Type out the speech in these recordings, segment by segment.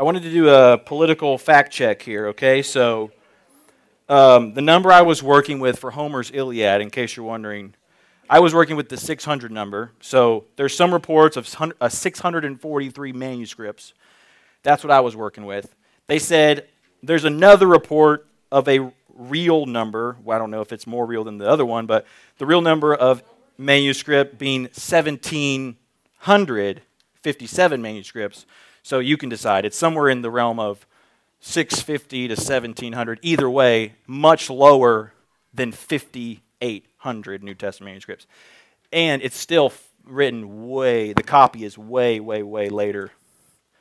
I wanted to do a political fact check here, okay? So, um, the number I was working with for Homer's Iliad, in case you're wondering, I was working with the 600 number. So, there's some reports of uh, 643 manuscripts. That's what I was working with. They said there's another report of a real number. Well, I don't know if it's more real than the other one, but the real number of manuscript being 1,757 manuscripts. So you can decide. It's somewhere in the realm of 650 to 1,700. Either way, much lower than 5,800 New Testament manuscripts. And it's still written way, the copy is way, way, way later,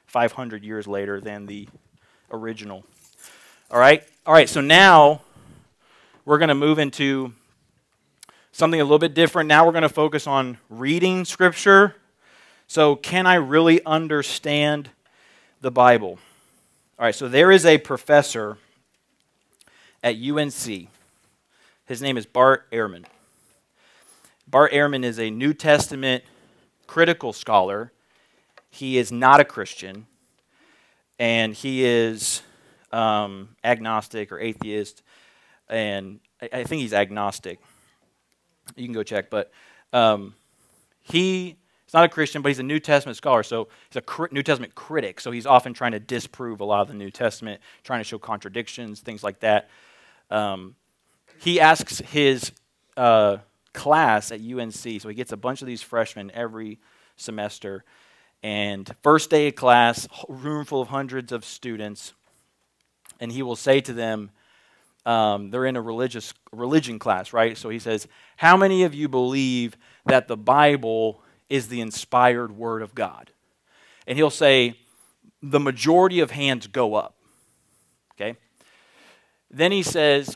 500 years later than the original. All right? All right, so now we're going to move into something a little bit different. Now we're going to focus on reading Scripture. So, can I really understand the Bible? All right, so there is a professor at UNC. His name is Bart Ehrman. Bart Ehrman is a New Testament critical scholar. He is not a Christian, and he is um, agnostic or atheist, and I, I, think he's agnostic. You can go check, but um, he He's not a Christian, but he's a New Testament scholar. So he's a New Testament critic. So he's often trying to disprove a lot of the New Testament, trying to show contradictions, things like that. Um, he asks his uh, class at UNC, so he gets a bunch of these freshmen every semester. And first day of class, room full of hundreds of students, and he will say to them, um, they're in a religious religion class, right? So he says, "How many of you believe that the Bible is the inspired word of God. And he'll say, the majority of hands go up. Okay? Then he says,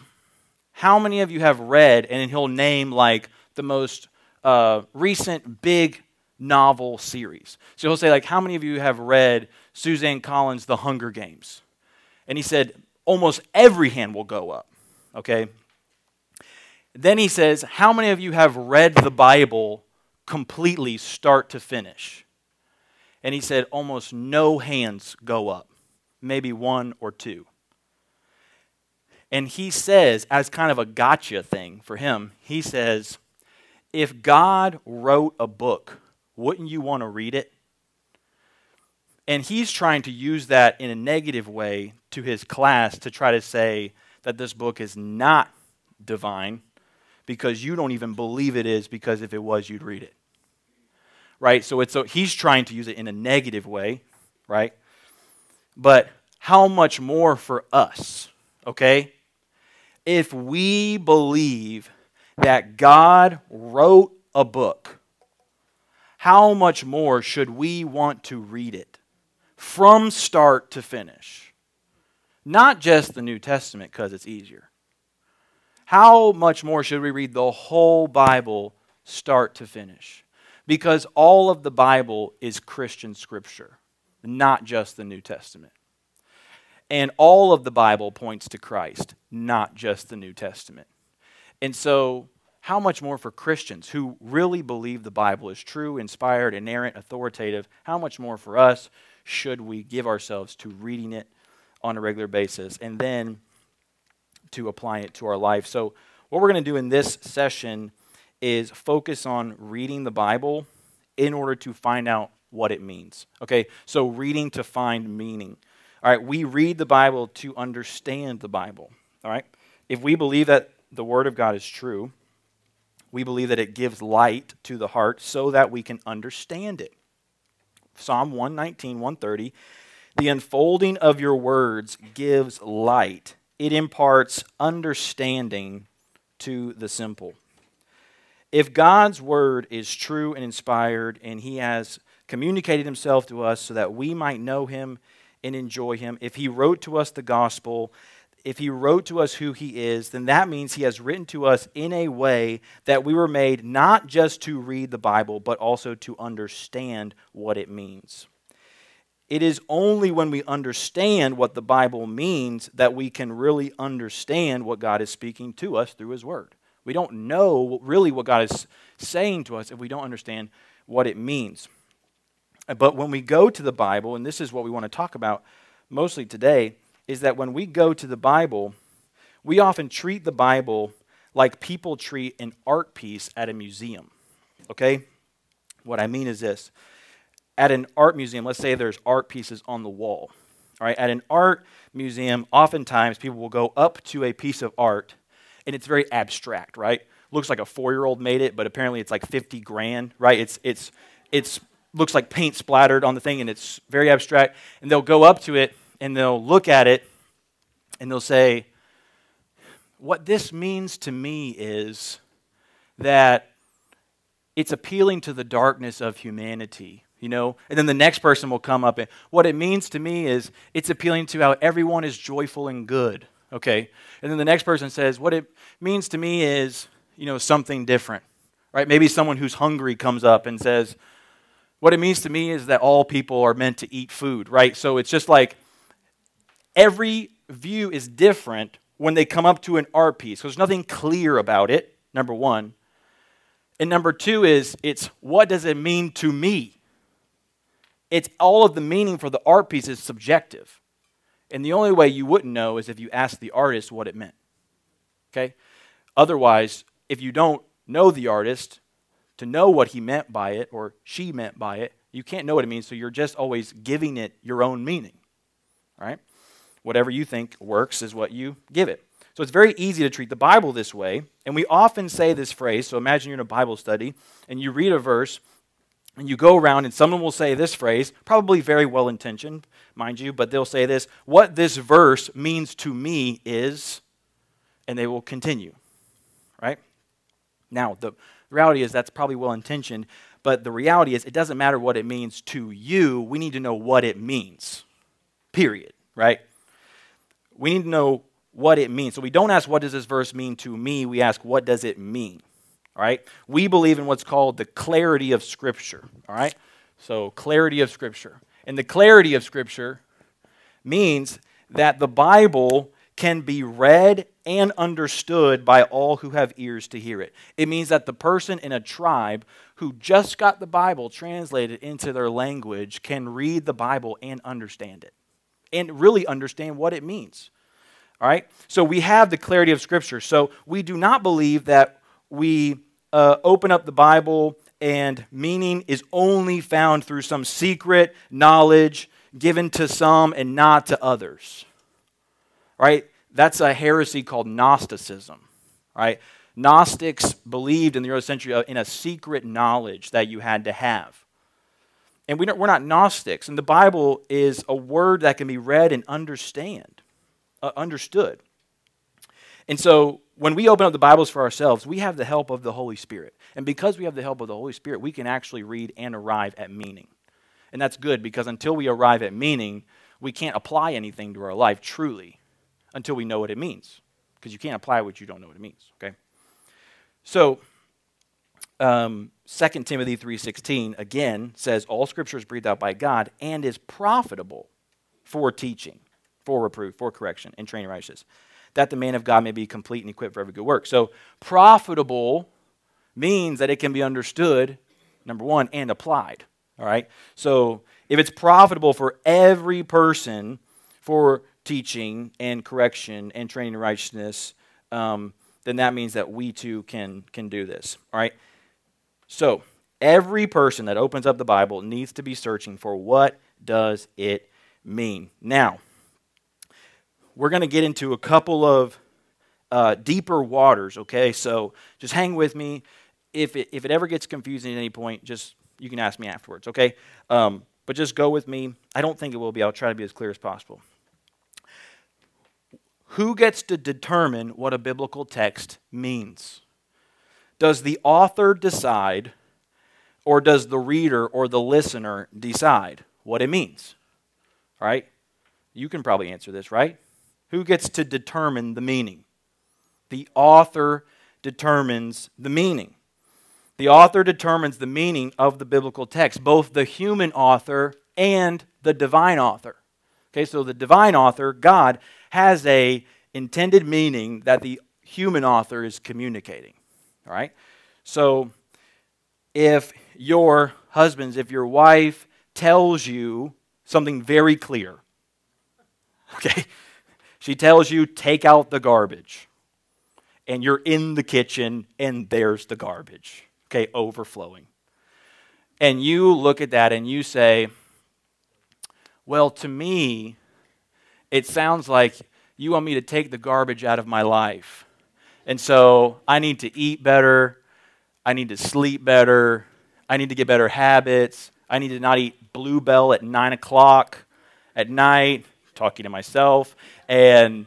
how many of you have read, and he'll name like the most uh, recent big novel series. So he'll say, like, how many of you have read Suzanne Collins' The Hunger Games? And he said, almost every hand will go up. Okay? Then he says, how many of you have read the Bible completely start to finish. And he said almost no hands go up, maybe one or two. And he says, as kind of a gotcha thing for him, he says, if God wrote a book, wouldn't you want to read it? And he's trying to use that in a negative way to his class to try to say that this book is not divine because you don't even believe it is, because if it was, you'd read it. Right? So, it's, so he's trying to use it in a negative way, right? But how much more for us, okay? If we believe that God wrote a book, how much more should we want to read it from start to finish? Not just the New Testament because it's easier how much more should we read the whole Bible start to finish? Because all of the Bible is Christian scripture, not just the New Testament. And all of the Bible points to Christ, not just the New Testament. And so, how much more for Christians who really believe the Bible is true, inspired, inerrant, authoritative? How much more for us should we give ourselves to reading it on a regular basis? And then to apply it to our life. So, what we're going to do in this session is focus on reading the Bible in order to find out what it means. Okay, so reading to find meaning. All right, we read the Bible to understand the Bible. All right, if we believe that the Word of God is true, we believe that it gives light to the heart so that we can understand it. Psalm 119, 130. The unfolding of your words gives light it imparts understanding to the simple. If God's word is true and inspired, and He has communicated Himself to us so that we might know Him and enjoy Him, if He wrote to us the gospel, if He wrote to us who He is, then that means He has written to us in a way that we were made not just to read the Bible, but also to understand what it means. It is only when we understand what the Bible means that we can really understand what God is speaking to us through His Word. We don't know really what God is saying to us if we don't understand what it means. But when we go to the Bible, and this is what we want to talk about mostly today, is that when we go to the Bible, we often treat the Bible like people treat an art piece at a museum. Okay? What I mean is this at an art museum, let's say there's art pieces on the wall. All right, at an art museum, oftentimes people will go up to a piece of art and it's very abstract, right? Looks like a four-year-old made it, but apparently it's like 50 grand, right? It's it's it's looks like paint splattered on the thing and it's very abstract. And they'll go up to it and they'll look at it and they'll say, What this means to me is that it's appealing to the darkness of humanity you know? And then the next person will come up and what it means to me is it's appealing to how everyone is joyful and good okay? And then the next person says what it means to me is you know something different right? Maybe someone who's hungry comes up and says what it means to me is that all people are meant to eat food right? So it's just like every view is different when they come up to an art piece. So there's nothing clear about it number one. And number two is it's what does it mean to me it's all of the meaning for the art piece is subjective. And the only way you wouldn't know is if you asked the artist what it meant. Okay? Otherwise, if you don't know the artist to know what he meant by it or she meant by it, you can't know what it means, so you're just always giving it your own meaning. Right? Whatever you think works is what you give it. So it's very easy to treat the Bible this way. And we often say this phrase. So imagine you're in a Bible study and you read a verse and you go around and someone will say this phrase, probably very well intentioned, mind you, but they'll say this What this verse means to me is, and they will continue, right? Now, the reality is that's probably well intentioned, but the reality is it doesn't matter what it means to you. We need to know what it means, period, right? We need to know what it means. So we don't ask, What does this verse mean to me? We ask, What does it mean? All right? We believe in what's called the clarity of Scripture. All right? So, clarity of Scripture. And the clarity of Scripture means that the Bible can be read and understood by all who have ears to hear it. It means that the person in a tribe who just got the Bible translated into their language can read the Bible and understand it and really understand what it means. All right? So we have the clarity of Scripture. So we do not believe that we uh, open up the Bible and meaning is only found through some secret knowledge given to some and not to others. Right? That's a heresy called Gnosticism. Right? Gnostics believed in the early century uh, in a secret knowledge that you had to have. And we are not Gnostics. And the Bible is a word that can be read and understand, uh, understood. And so when we open up the Bibles for ourselves, we have the help of the Holy Spirit. And because we have the help of the Holy Spirit, we can actually read and arrive at meaning. And that's good because until we arrive at meaning, we can't apply anything to our life truly until we know what it means. Because you can't apply what you don't know what it means, okay? So, um, 2 Timothy 3.16, again, says, All Scripture is breathed out by God and is profitable for teaching, for reproof, for correction, and training righteousness that the man of God may be complete and equipped for every good work. So, profitable means that it can be understood, number one, and applied. All right? So, if it's profitable for every person for teaching and correction and training in righteousness, um, then that means that we too can, can do this. All right? So, every person that opens up the Bible needs to be searching for what does it mean. Now, we're going to get into a couple of uh, deeper waters, okay? So just hang with me. If it, if it ever gets confusing at any point, just you can ask me afterwards, okay? Um, but just go with me. I don't think it will be. I'll try to be as clear as possible. Who gets to determine what a biblical text means? Does the author decide, or does the reader or the listener decide what it means? All right? You can probably answer this, right? Who gets to determine the meaning? The author determines the meaning. The author determines the meaning of the biblical text, both the human author and the divine author. Okay, so the divine author, God, has a intended meaning that the human author is communicating. All right? So if your husbands, if your wife tells you something very clear, Okay? She tells you, take out the garbage. And you're in the kitchen, and there's the garbage. Okay, overflowing. And you look at that and you say, well, to me, it sounds like you want me to take the garbage out of my life. And so I need to eat better. I need to sleep better. I need to get better habits. I need to not eat Bluebell at 9 o'clock at night, talking to myself. And,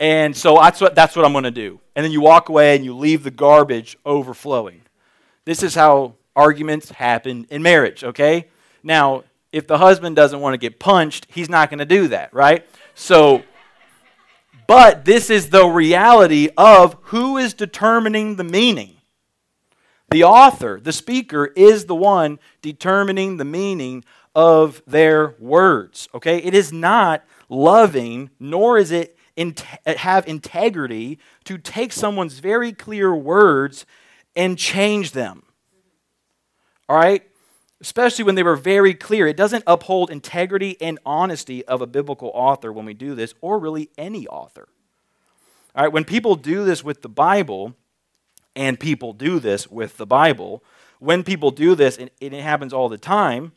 and so that's what, that's what I'm going to do. And then you walk away and you leave the garbage overflowing. This is how arguments happen in marriage, okay? Now, if the husband doesn't want to get punched, he's not going to do that, right? So, but this is the reality of who is determining the meaning. The author, the speaker, is the one determining the meaning of their words. Okay? It is not loving, nor is it in, have integrity to take someone's very clear words and change them. All right? especially when they were very clear. It doesn't uphold integrity and honesty of a biblical author when we do this, or really any author. All right, when people do this with the Bible, and people do this with the Bible, when people do this, and it happens all the time,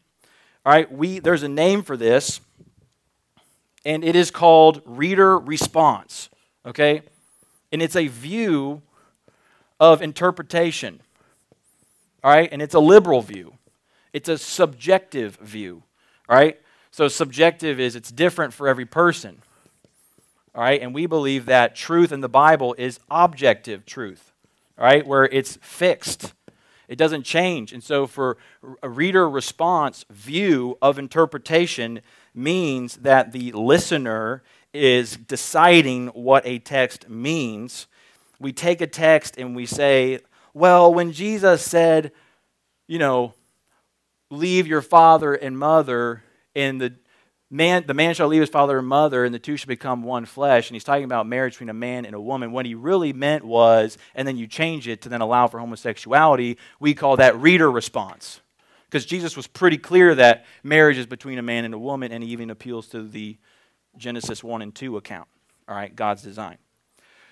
all right, we, there's a name for this, and it is called reader response, okay? And it's a view of interpretation, all right? And it's a liberal view. It's a subjective view, right? So subjective is it's different for every person. All right? And we believe that truth in the Bible is objective truth, all right? Where it's fixed. It doesn't change. And so for a reader response view of interpretation means that the listener is deciding what a text means. We take a text and we say, well, when Jesus said, you know, leave your father and mother, and the man, the man shall leave his father and mother, and the two shall become one flesh. And he's talking about marriage between a man and a woman. What he really meant was, and then you change it to then allow for homosexuality, we call that reader response. Because Jesus was pretty clear that marriage is between a man and a woman, and he even appeals to the Genesis 1 and 2 account, all right, God's design.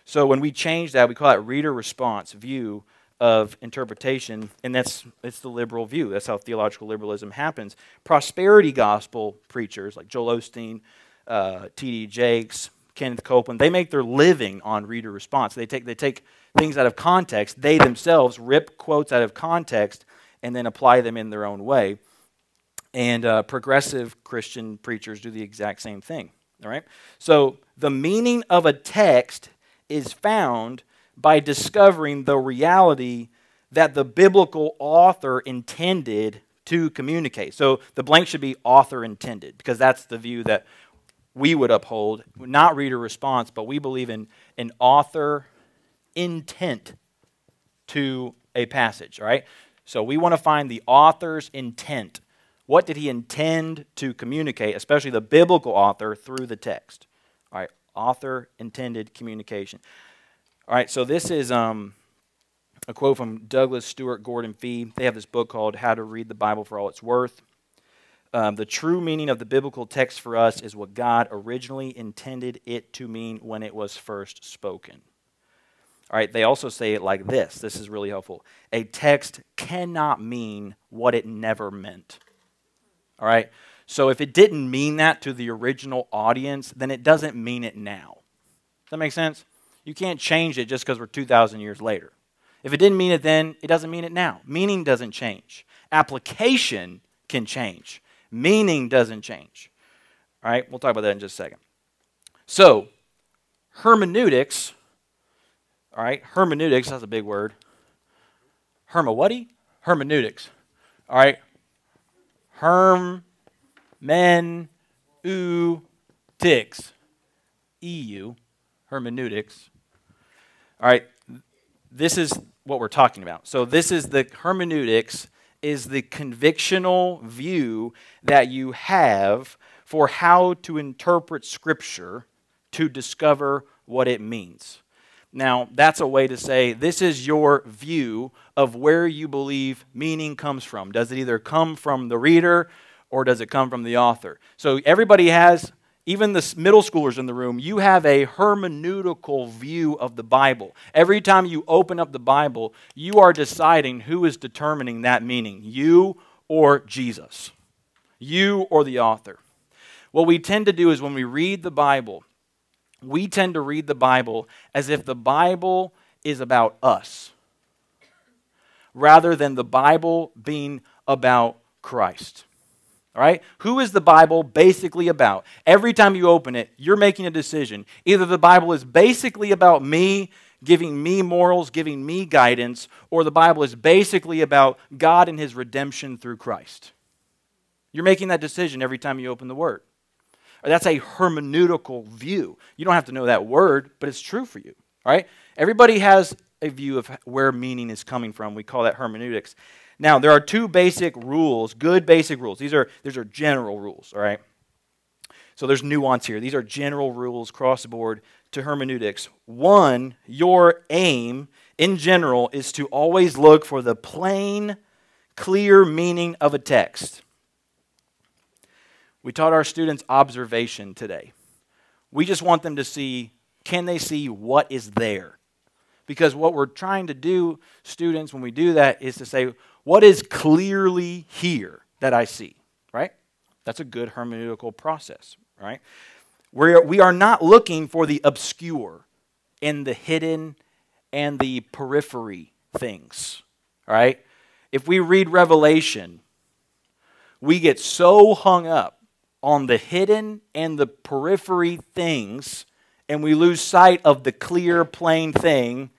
So when we change that, we call it reader response view of interpretation, and that's it's the liberal view. That's how theological liberalism happens. Prosperity gospel preachers like Joel Osteen, uh, T.D. Jakes, Kenneth Copeland, they make their living on reader response. They take they take things out of context. They themselves rip quotes out of context and then apply them in their own way. And uh, progressive Christian preachers do the exact same thing. All right. So the meaning of a text is found by discovering the reality that the biblical author intended to communicate. So the blank should be author intended, because that's the view that we would uphold, not reader response, but we believe in an author intent to a passage, right? So we want to find the author's intent. What did he intend to communicate, especially the biblical author, through the text? All right, author intended communication. All right, so this is um, a quote from Douglas Stuart Gordon Fee. They have this book called How to Read the Bible for All It's Worth. Um, the true meaning of the biblical text for us is what God originally intended it to mean when it was first spoken. All right, they also say it like this. This is really helpful. A text cannot mean what it never meant. All right, so if it didn't mean that to the original audience, then it doesn't mean it now. Does that make sense? You can't change it just because we're 2,000 years later. If it didn't mean it then, it doesn't mean it now. Meaning doesn't change. Application can change. Meaning doesn't change. All right, we'll talk about that in just a second. So, hermeneutics, all right, hermeneutics, that's a big word. Herma? Hermeneutics. All right. Herm men u ticks. EU hermeneutics all right, this is what we're talking about. So, this is the hermeneutics, is the convictional view that you have for how to interpret Scripture to discover what it means. Now, that's a way to say this is your view of where you believe meaning comes from. Does it either come from the reader or does it come from the author? So, everybody has even the middle schoolers in the room, you have a hermeneutical view of the Bible. Every time you open up the Bible, you are deciding who is determining that meaning you or Jesus, you or the author. What we tend to do is when we read the Bible, we tend to read the Bible as if the Bible is about us rather than the Bible being about Christ. All right? Who is the Bible basically about? Every time you open it, you're making a decision. Either the Bible is basically about me, giving me morals, giving me guidance, or the Bible is basically about God and his redemption through Christ. You're making that decision every time you open the Word. That's a hermeneutical view. You don't have to know that word, but it's true for you. Right? Everybody has a view of where meaning is coming from. We call that hermeneutics. Now, there are two basic rules, good basic rules. These are, these are general rules, all right? So there's nuance here. These are general rules across the board to hermeneutics. One, your aim in general is to always look for the plain, clear meaning of a text. We taught our students observation today. We just want them to see can they see what is there? Because what we're trying to do, students, when we do that, is to say, what is clearly here that I see, right? That's a good hermeneutical process, right? We're, we are not looking for the obscure and the hidden and the periphery things, right? If we read Revelation, we get so hung up on the hidden and the periphery things, and we lose sight of the clear, plain thing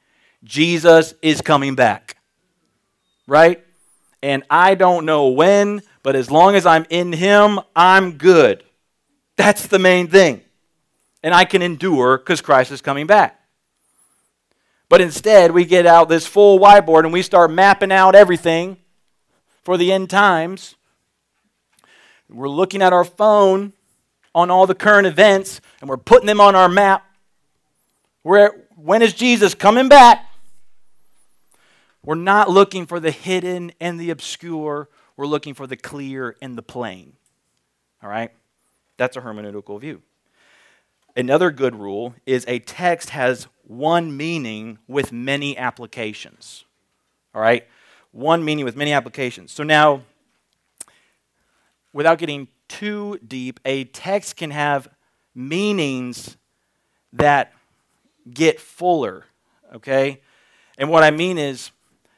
Jesus is coming back. Right? And I don't know when, but as long as I'm in Him, I'm good. That's the main thing. And I can endure because Christ is coming back. But instead, we get out this full whiteboard and we start mapping out everything for the end times. We're looking at our phone on all the current events and we're putting them on our map. Where, when is Jesus coming back? We're not looking for the hidden and the obscure. We're looking for the clear and the plain. All right? That's a hermeneutical view. Another good rule is a text has one meaning with many applications. All right? One meaning with many applications. So now, without getting too deep, a text can have meanings that get fuller. Okay? And what I mean is,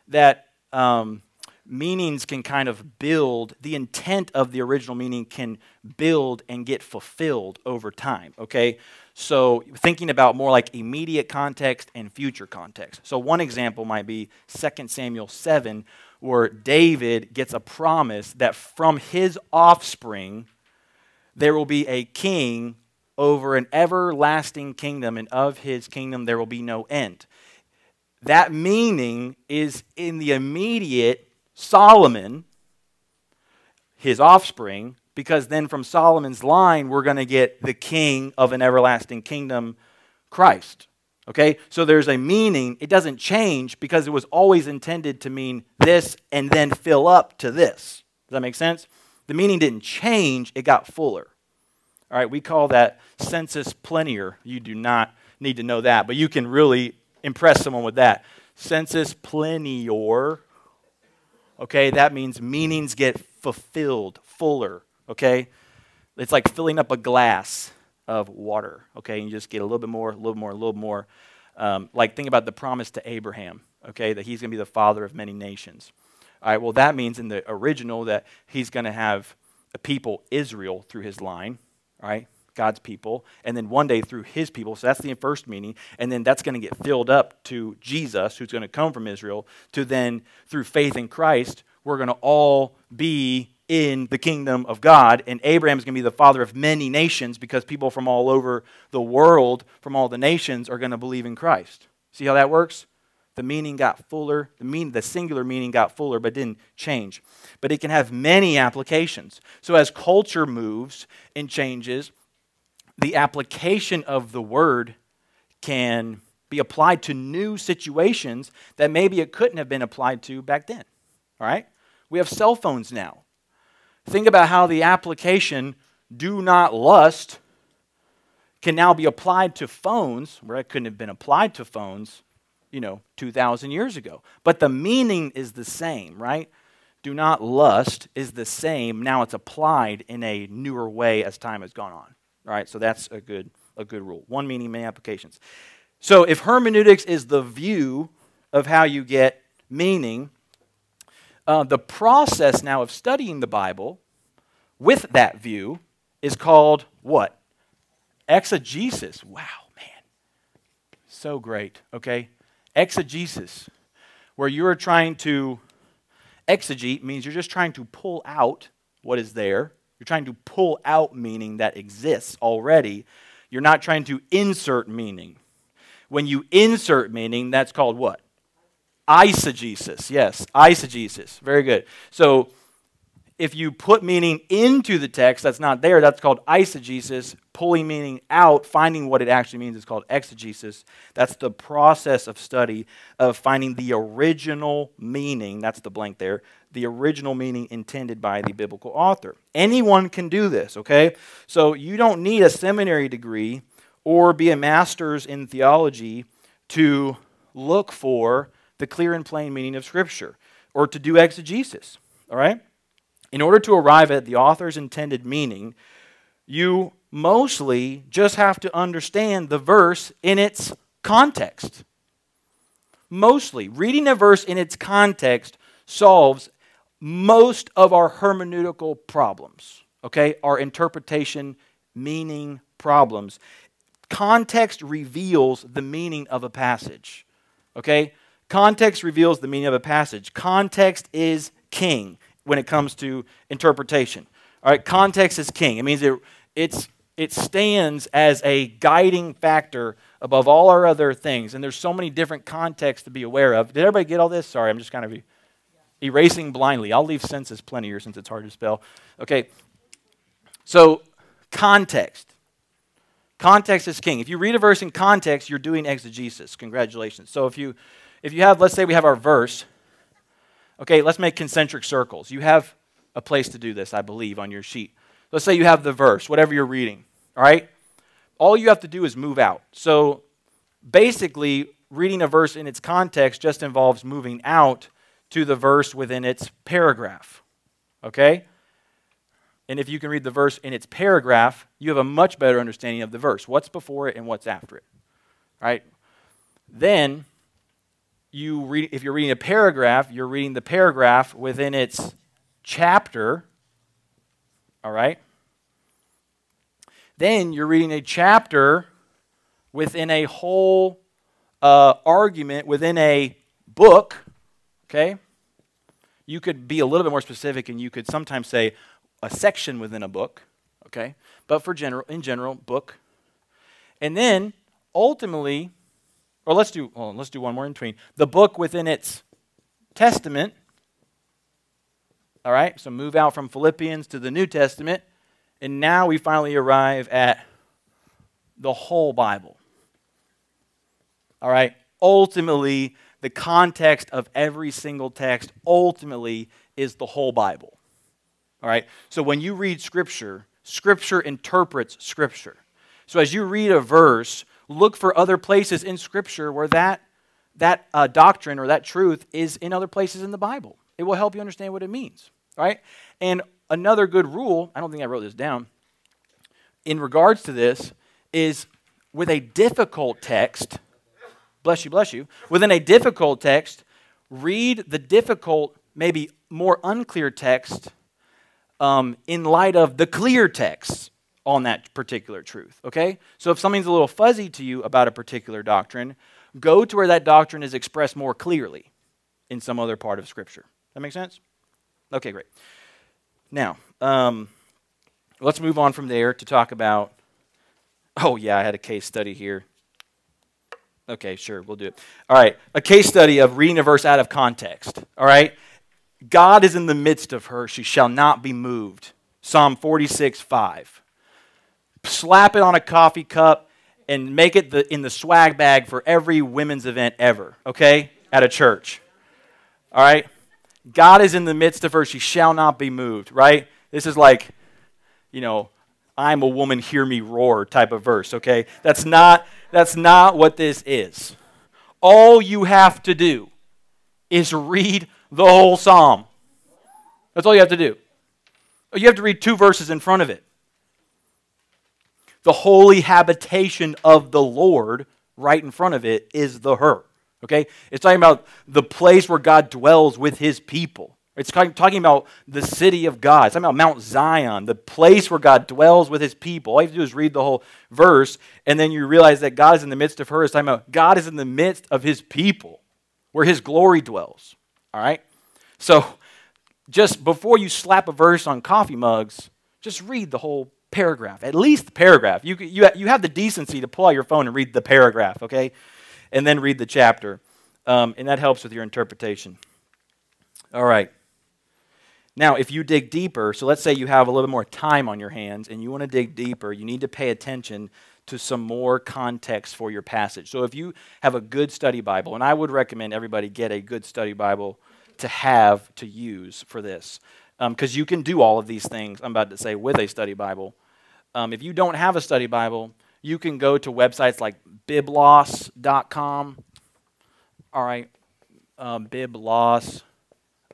that um, meanings can kind of build, the intent of the original meaning can build and get fulfilled over time, okay? So thinking about more like immediate context and future context. So one example might be 2 Samuel 7, where David gets a promise that from his offspring there will be a king over an everlasting kingdom, and of his kingdom there will be no end that meaning is in the immediate Solomon, his offspring, because then from Solomon's line, we're going to get the king of an everlasting kingdom, Christ. Okay? So there's a meaning. It doesn't change because it was always intended to mean this and then fill up to this. Does that make sense? The meaning didn't change, it got fuller. All right, we call that sensus plenior. You do not need to know that, but you can really impress someone with that. Sensus plenior. Okay, that means meanings get fulfilled, fuller. Okay, it's like filling up a glass of water. Okay, and you just get a little bit more, a little more, a little more. Um, like think about the promise to Abraham. Okay, that he's going to be the father of many nations. All right, well that means in the original that he's going to have a people Israel through his line. All right, God's people, and then one day through his people. So that's the first meaning. And then that's going to get filled up to Jesus, who's going to come from Israel, to then through faith in Christ, we're going to all be in the kingdom of God. And Abraham is going to be the father of many nations because people from all over the world, from all the nations, are going to believe in Christ. See how that works? The meaning got fuller, the, mean, the singular meaning got fuller, but didn't change. But it can have many applications. So as culture moves and changes, the application of the word can be applied to new situations that maybe it couldn't have been applied to back then. All right? We have cell phones now. Think about how the application do not lust can now be applied to phones where it couldn't have been applied to phones, you know, 2,000 years ago. But the meaning is the same, right? Do not lust is the same. Now it's applied in a newer way as time has gone on. All right, so that's a good, a good rule. One meaning, many applications. So if hermeneutics is the view of how you get meaning, uh, the process now of studying the Bible with that view is called what? Exegesis. Wow, man. So great, okay? Exegesis, where you are trying to exegete means you're just trying to pull out what is there. You're trying to pull out meaning that exists already. You're not trying to insert meaning. When you insert meaning, that's called what? Eisegesis. Yes, eisegesis. Very good. So if you put meaning into the text that's not there, that's called eisegesis. Pulling meaning out, finding what it actually means, is called exegesis. That's the process of study of finding the original meaning, that's the blank there, the original meaning intended by the biblical author. Anyone can do this, okay? So you don't need a seminary degree or be a master's in theology to look for the clear and plain meaning of Scripture or to do exegesis, all right? In order to arrive at the author's intended meaning, you mostly just have to understand the verse in its context. Mostly. Reading a verse in its context solves most of our hermeneutical problems, okay? Our interpretation, meaning problems. Context reveals the meaning of a passage, okay? Context reveals the meaning of a passage. Context is king when it comes to interpretation. All right, context is king. It means it, it's, it stands as a guiding factor above all our other things. And there's so many different contexts to be aware of. Did everybody get all this? Sorry, I'm just kind of erasing blindly. I'll leave sensus plenior here since it's hard to spell. Okay, so context. Context is king. If you read a verse in context, you're doing exegesis. Congratulations. So if you if you have let's say we have our verse Okay, let's make concentric circles. You have a place to do this, I believe, on your sheet. Let's say you have the verse, whatever you're reading, all right? All you have to do is move out. So basically, reading a verse in its context just involves moving out to the verse within its paragraph, okay? And if you can read the verse in its paragraph, you have a much better understanding of the verse. What's before it and what's after it, right? Then you read, if you're reading a paragraph, you're reading the paragraph within its chapter. All right? Then you're reading a chapter within a whole uh, argument, within a book. Okay? You could be a little bit more specific and you could sometimes say a section within a book. Okay? But for general, in general, book. And then ultimately, or let's do, well, let's do one more in between. The book within its testament. All right, so move out from Philippians to the New Testament. And now we finally arrive at the whole Bible. All right, ultimately, the context of every single text ultimately is the whole Bible. All right, so when you read Scripture, Scripture interprets Scripture. So as you read a verse, look for other places in Scripture where that, that uh, doctrine or that truth is in other places in the Bible. It will help you understand what it means, right? And another good rule, I don't think I wrote this down, in regards to this is with a difficult text, bless you, bless you, within a difficult text, read the difficult, maybe more unclear text um, in light of the clear text on that particular truth, okay? So if something's a little fuzzy to you about a particular doctrine, go to where that doctrine is expressed more clearly in some other part of Scripture. That make sense? Okay, great. Now, um, let's move on from there to talk about. Oh, yeah, I had a case study here. Okay, sure, we'll do it. All right, a case study of reading a verse out of context. All right, God is in the midst of her, she shall not be moved. Psalm 46, 5 slap it on a coffee cup, and make it the, in the swag bag for every women's event ever, okay, at a church. All right? God is in the midst of her. She shall not be moved, right? This is like, you know, I'm a woman, hear me roar type of verse, okay? That's not, that's not what this is. All you have to do is read the whole psalm. That's all you have to do. You have to read two verses in front of it. The holy habitation of the Lord, right in front of it, is the her. Okay? It's talking about the place where God dwells with his people. It's talking about the city of God. It's talking about Mount Zion, the place where God dwells with his people. All you have to do is read the whole verse, and then you realize that God is in the midst of her. It's talking about God is in the midst of his people, where his glory dwells. All right? So, just before you slap a verse on coffee mugs, just read the whole paragraph, at least the paragraph. You, you, you have the decency to pull out your phone and read the paragraph, okay? And then read the chapter. Um, and that helps with your interpretation. All right. Now, if you dig deeper, so let's say you have a little bit more time on your hands and you want to dig deeper, you need to pay attention to some more context for your passage. So if you have a good study Bible, and I would recommend everybody get a good study Bible to have to use for this, because um, you can do all of these things, I'm about to say, with a study Bible. Um, if you don't have a study Bible, you can go to websites like biblos.com. All right, um, biblos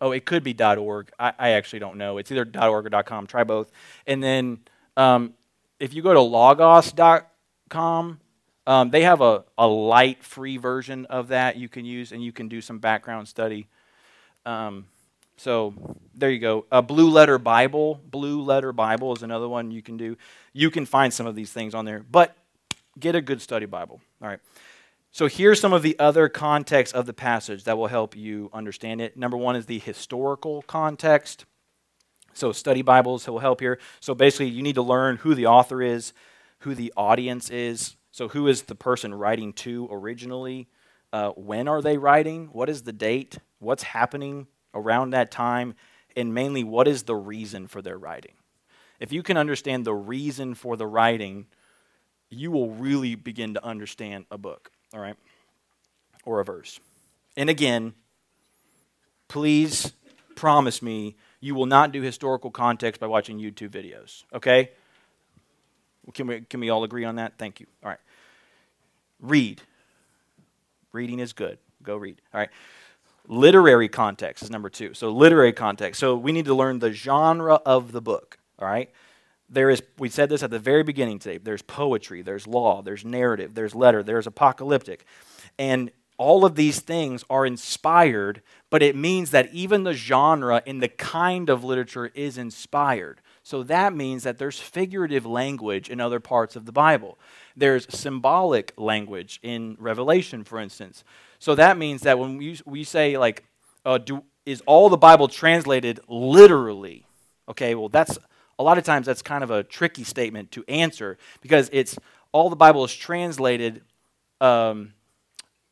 Oh, it could be .org. I, I actually don't know. It's either .org or .com. Try both. And then um, if you go to logos.com, um, they have a, a light free version of that you can use, and you can do some background study. Um, so there you go. A Blue Letter Bible. Blue Letter Bible is another one you can do. You can find some of these things on there, but get a good study Bible. All right. So here's some of the other context of the passage that will help you understand it. Number one is the historical context. So study Bibles will help here. So basically, you need to learn who the author is, who the audience is. So who is the person writing to originally? Uh, when are they writing? What is the date? What's happening around that time? And mainly, what is the reason for their writing? If you can understand the reason for the writing, you will really begin to understand a book all right? Or a verse. And again, please promise me you will not do historical context by watching YouTube videos, okay? Can we, can we all agree on that? Thank you. All right. Read. Reading is good. Go read. All right. Literary context is number two. So, literary context. So, we need to learn the genre of the book. All right there is we said this at the very beginning today there's poetry there's law there's narrative there's letter there's apocalyptic and all of these things are inspired but it means that even the genre in the kind of literature is inspired so that means that there's figurative language in other parts of the bible there's symbolic language in revelation for instance so that means that when we, we say like uh, do, is all the bible translated literally okay well that's a lot of times that's kind of a tricky statement to answer because it's all the Bible is translated um,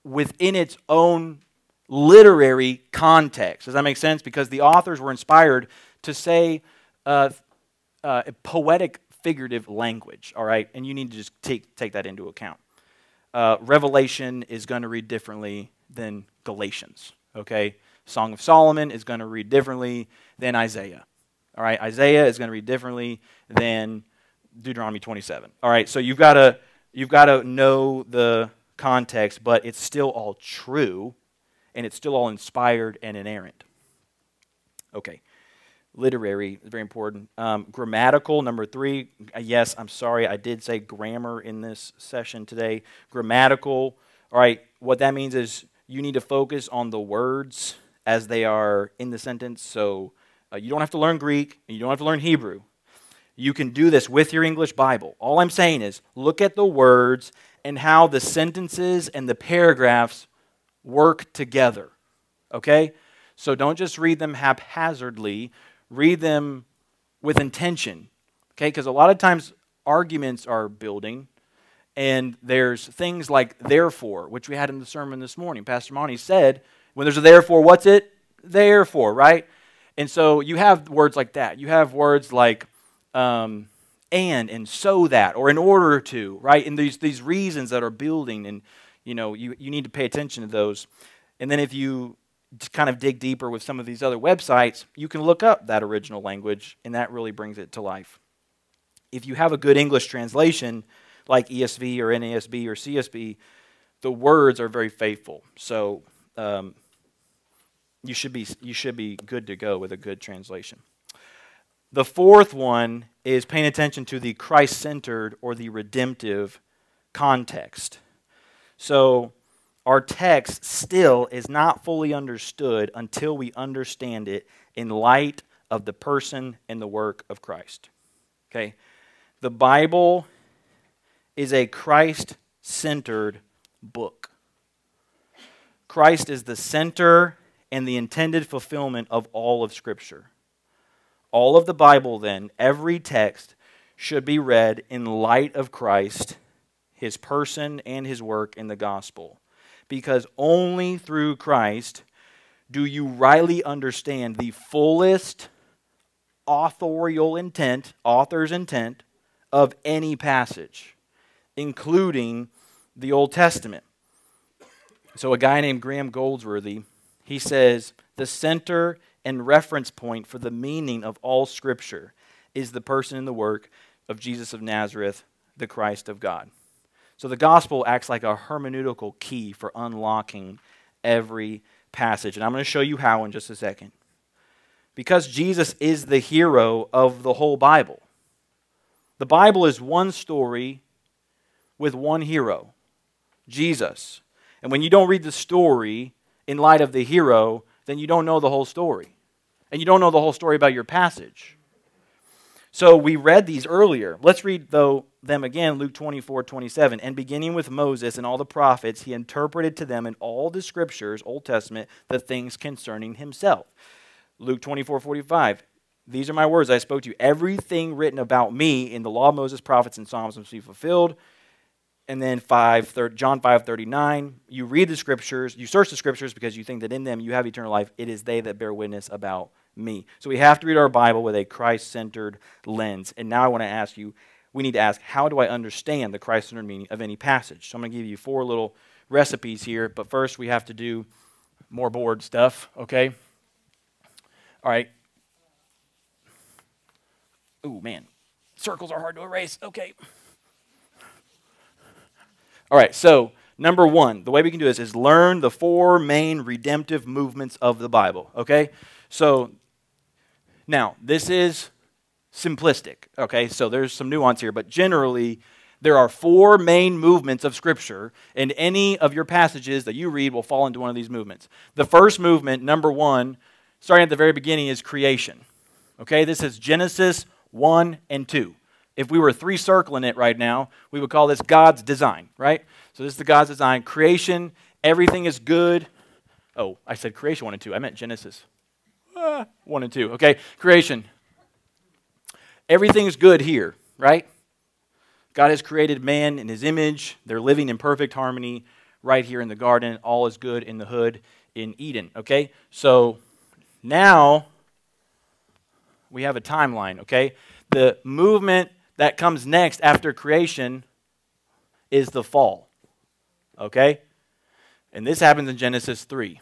within its own literary context. Does that make sense? Because the authors were inspired to say uh, uh, poetic, figurative language, all right? And you need to just take, take that into account. Uh, Revelation is going to read differently than Galatians, okay? Song of Solomon is going to read differently than Isaiah. All right, Isaiah is going to read differently than Deuteronomy 27. All right, so you've got to you've got to know the context, but it's still all true, and it's still all inspired and inerrant. Okay, literary is very important. Um, grammatical number three. Uh, yes, I'm sorry, I did say grammar in this session today. Grammatical. All right, what that means is you need to focus on the words as they are in the sentence. So uh, you don't have to learn Greek, and you don't have to learn Hebrew. You can do this with your English Bible. All I'm saying is look at the words and how the sentences and the paragraphs work together. Okay? So don't just read them haphazardly, read them with intention. Okay? Because a lot of times arguments are building, and there's things like therefore, which we had in the sermon this morning. Pastor Monty said, when there's a therefore, what's it? there for, right? And so you have words like that. You have words like um, and and so that or in order to, right? And these these reasons that are building and you know, you, you need to pay attention to those. And then if you kind of dig deeper with some of these other websites, you can look up that original language and that really brings it to life. if you have a good English translation like ESV or NASB or CSB, the words are very faithful. So um, you should be you should be good to go with a good translation. The fourth one is paying attention to the Christ-centered or the redemptive context. So our text still is not fully understood until we understand it in light of the person and the work of Christ. Okay? The Bible is a Christ centered book. Christ is the center and the intended fulfillment of all of Scripture. All of the Bible, then, every text, should be read in light of Christ, his person, and his work in the gospel. Because only through Christ do you rightly understand the fullest authorial intent, author's intent, of any passage, including the Old Testament. So, a guy named Graham Goldsworthy, he says, the center and reference point for the meaning of all Scripture is the person and the work of Jesus of Nazareth, the Christ of God. So, the gospel acts like a hermeneutical key for unlocking every passage. And I'm going to show you how in just a second. Because Jesus is the hero of the whole Bible. The Bible is one story with one hero, Jesus. And when you don't read the story in light of the hero, then you don't know the whole story. And you don't know the whole story about your passage. So we read these earlier. Let's read though them again, Luke 24, 27. And beginning with Moses and all the prophets, he interpreted to them in all the scriptures, Old Testament, the things concerning himself. Luke 24, 45. These are my words I spoke to you. Everything written about me in the law of Moses, prophets, and Psalms must be fulfilled. And then 5, John 5 39, you read the scriptures, you search the scriptures because you think that in them you have eternal life. It is they that bear witness about me. So we have to read our Bible with a Christ centered lens. And now I want to ask you, we need to ask, how do I understand the Christ centered meaning of any passage? So I'm going to give you four little recipes here, but first we have to do more board stuff, okay? All right, Ooh, man. Circles are hard to erase. Okay. All right, so number one, the way we can do this is learn the four main redemptive movements of the Bible. Okay? So now, this is simplistic. Okay? So there's some nuance here, but generally, there are four main movements of Scripture, and any of your passages that you read will fall into one of these movements. The first movement, number one, starting at the very beginning, is creation. Okay? This is Genesis 1 and 2. If we were three circling it right now, we would call this God's design, right? So this is the God's design. Creation, everything is good. Oh, I said creation 1 and 2. I meant Genesis. 1 and 2. Okay, creation. Everything's good here, right? God has created man in his image. They're living in perfect harmony right here in the garden. All is good in the hood in Eden, okay? So now we have a timeline, okay? The movement that comes next after creation is the fall, okay? And this happens in Genesis 3.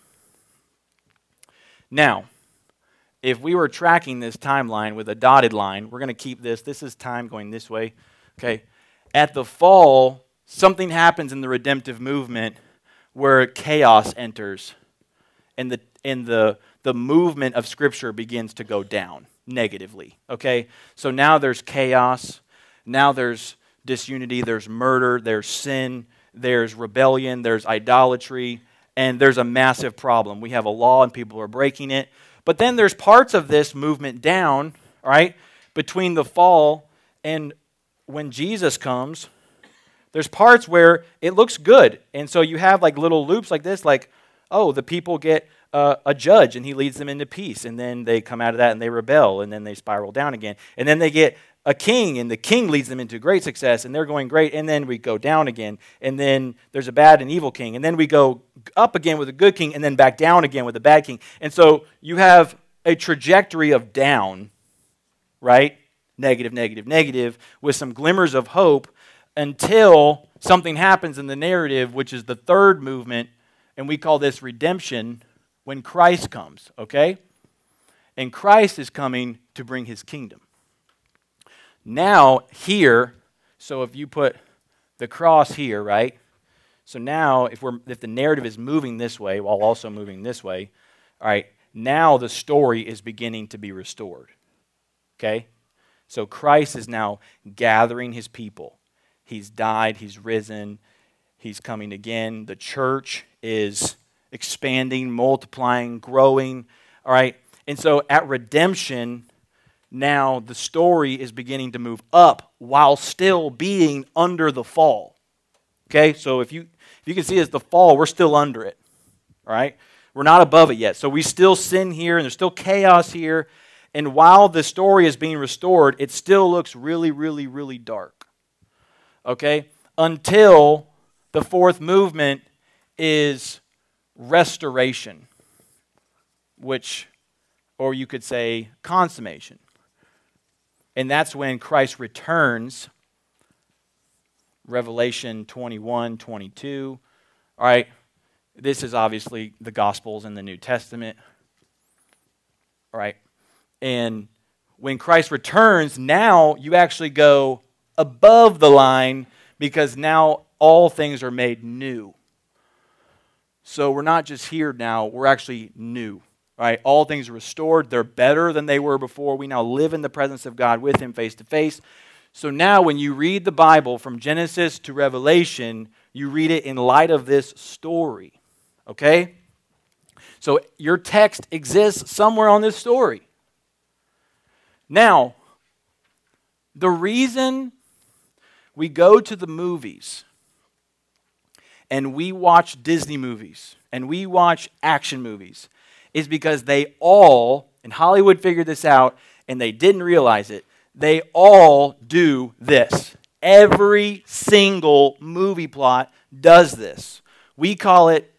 Now, if we were tracking this timeline with a dotted line, we're going to keep this. This is time going this way, okay? At the fall, something happens in the redemptive movement where chaos enters and the, and the, the movement of Scripture begins to go down negatively. Okay? So now there's chaos. Now there's disunity. There's murder. There's sin. There's rebellion. There's idolatry. And there's a massive problem. We have a law and people are breaking it. But then there's parts of this movement down, right? Between the fall and when Jesus comes, there's parts where it looks good. And so you have like little loops like this, like, oh, the people get uh, a judge and he leads them into peace. And then they come out of that and they rebel and then they spiral down again. And then they get a king and the king leads them into great success and they're going great. And then we go down again. And then there's a bad and evil king. And then we go up again with a good king and then back down again with a bad king. And so you have a trajectory of down, right? Negative, negative, negative, with some glimmers of hope until something happens in the narrative, which is the third movement. And we call this redemption when Christ comes, okay? And Christ is coming to bring his kingdom. Now, here, so if you put the cross here, right? So now, if, we're, if the narrative is moving this way while also moving this way, all right, now the story is beginning to be restored. Okay? So Christ is now gathering his people. He's died, he's risen, he's coming again. The church is expanding, multiplying, growing. All right? And so at redemption, now the story is beginning to move up while still being under the fall. Okay? So if you if you can see as the fall, we're still under it. Right? We're not above it yet. So we still sin here and there's still chaos here. And while the story is being restored, it still looks really, really, really dark. Okay? Until the fourth movement is restoration, which, or you could say consummation. And that's when Christ returns. Revelation 21, 22. All right, this is obviously the Gospels in the New Testament. All right, and when Christ returns, now you actually go above the line because now all things are made new. So we're not just here now, we're actually new. Right? All things are restored. They're better than they were before. We now live in the presence of God with Him face to face. So now, when you read the Bible from Genesis to Revelation, you read it in light of this story. Okay? So your text exists somewhere on this story. Now, the reason we go to the movies and we watch Disney movies and we watch action movies is because they all, and Hollywood figured this out and they didn't realize it, they all do this. Every single movie plot does this. We call it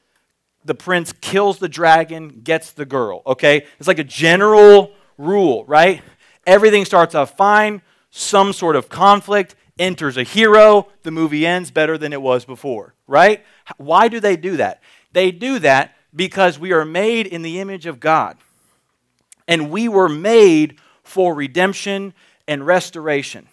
the prince kills the dragon, gets the girl, okay? It's like a general rule, right? Everything starts off fine, some sort of conflict, enters a hero, the movie ends better than it was before, right? Why do they do that? They do that because we are made in the image of God. And we were made for redemption and restoration.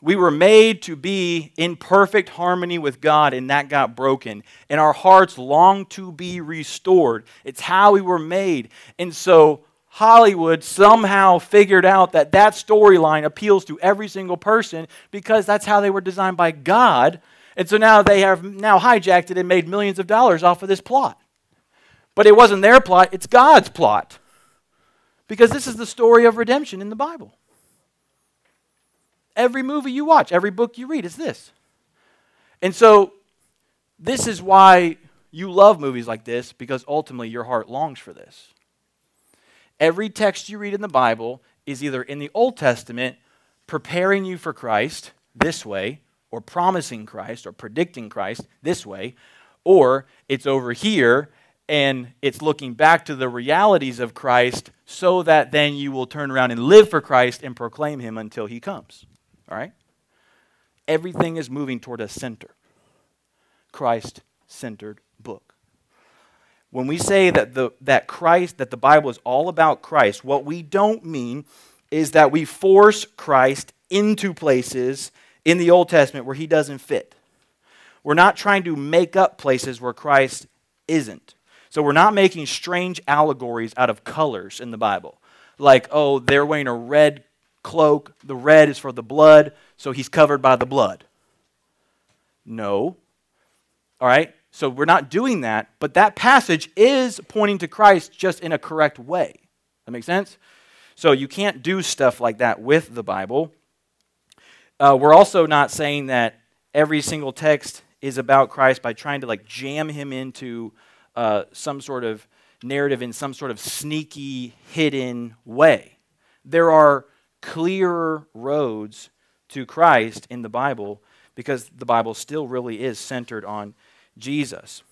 We were made to be in perfect harmony with God, and that got broken. And our hearts long to be restored. It's how we were made. And so Hollywood somehow figured out that that storyline appeals to every single person because that's how they were designed by God and so now they have now hijacked it and made millions of dollars off of this plot. But it wasn't their plot, it's God's plot. Because this is the story of redemption in the Bible. Every movie you watch, every book you read is this. And so this is why you love movies like this because ultimately your heart longs for this. Every text you read in the Bible is either in the Old Testament preparing you for Christ this way, or promising Christ or predicting Christ this way, or it's over here and it's looking back to the realities of Christ so that then you will turn around and live for Christ and proclaim him until he comes. All right? Everything is moving toward a center. Christ centered book. When we say that the that Christ that the Bible is all about Christ, what we don't mean is that we force Christ into places in the Old Testament where he doesn't fit. We're not trying to make up places where Christ isn't. So we're not making strange allegories out of colors in the Bible. Like, oh, they're wearing a red cloak. The red is for the blood, so he's covered by the blood. No. All right? So we're not doing that, but that passage is pointing to Christ just in a correct way. That makes sense? So you can't do stuff like that with the Bible. Uh, we're also not saying that every single text is about Christ by trying to like jam him into uh, some sort of narrative in some sort of sneaky, hidden way. There are clearer roads to Christ in the Bible because the Bible still really is centered on Jesus.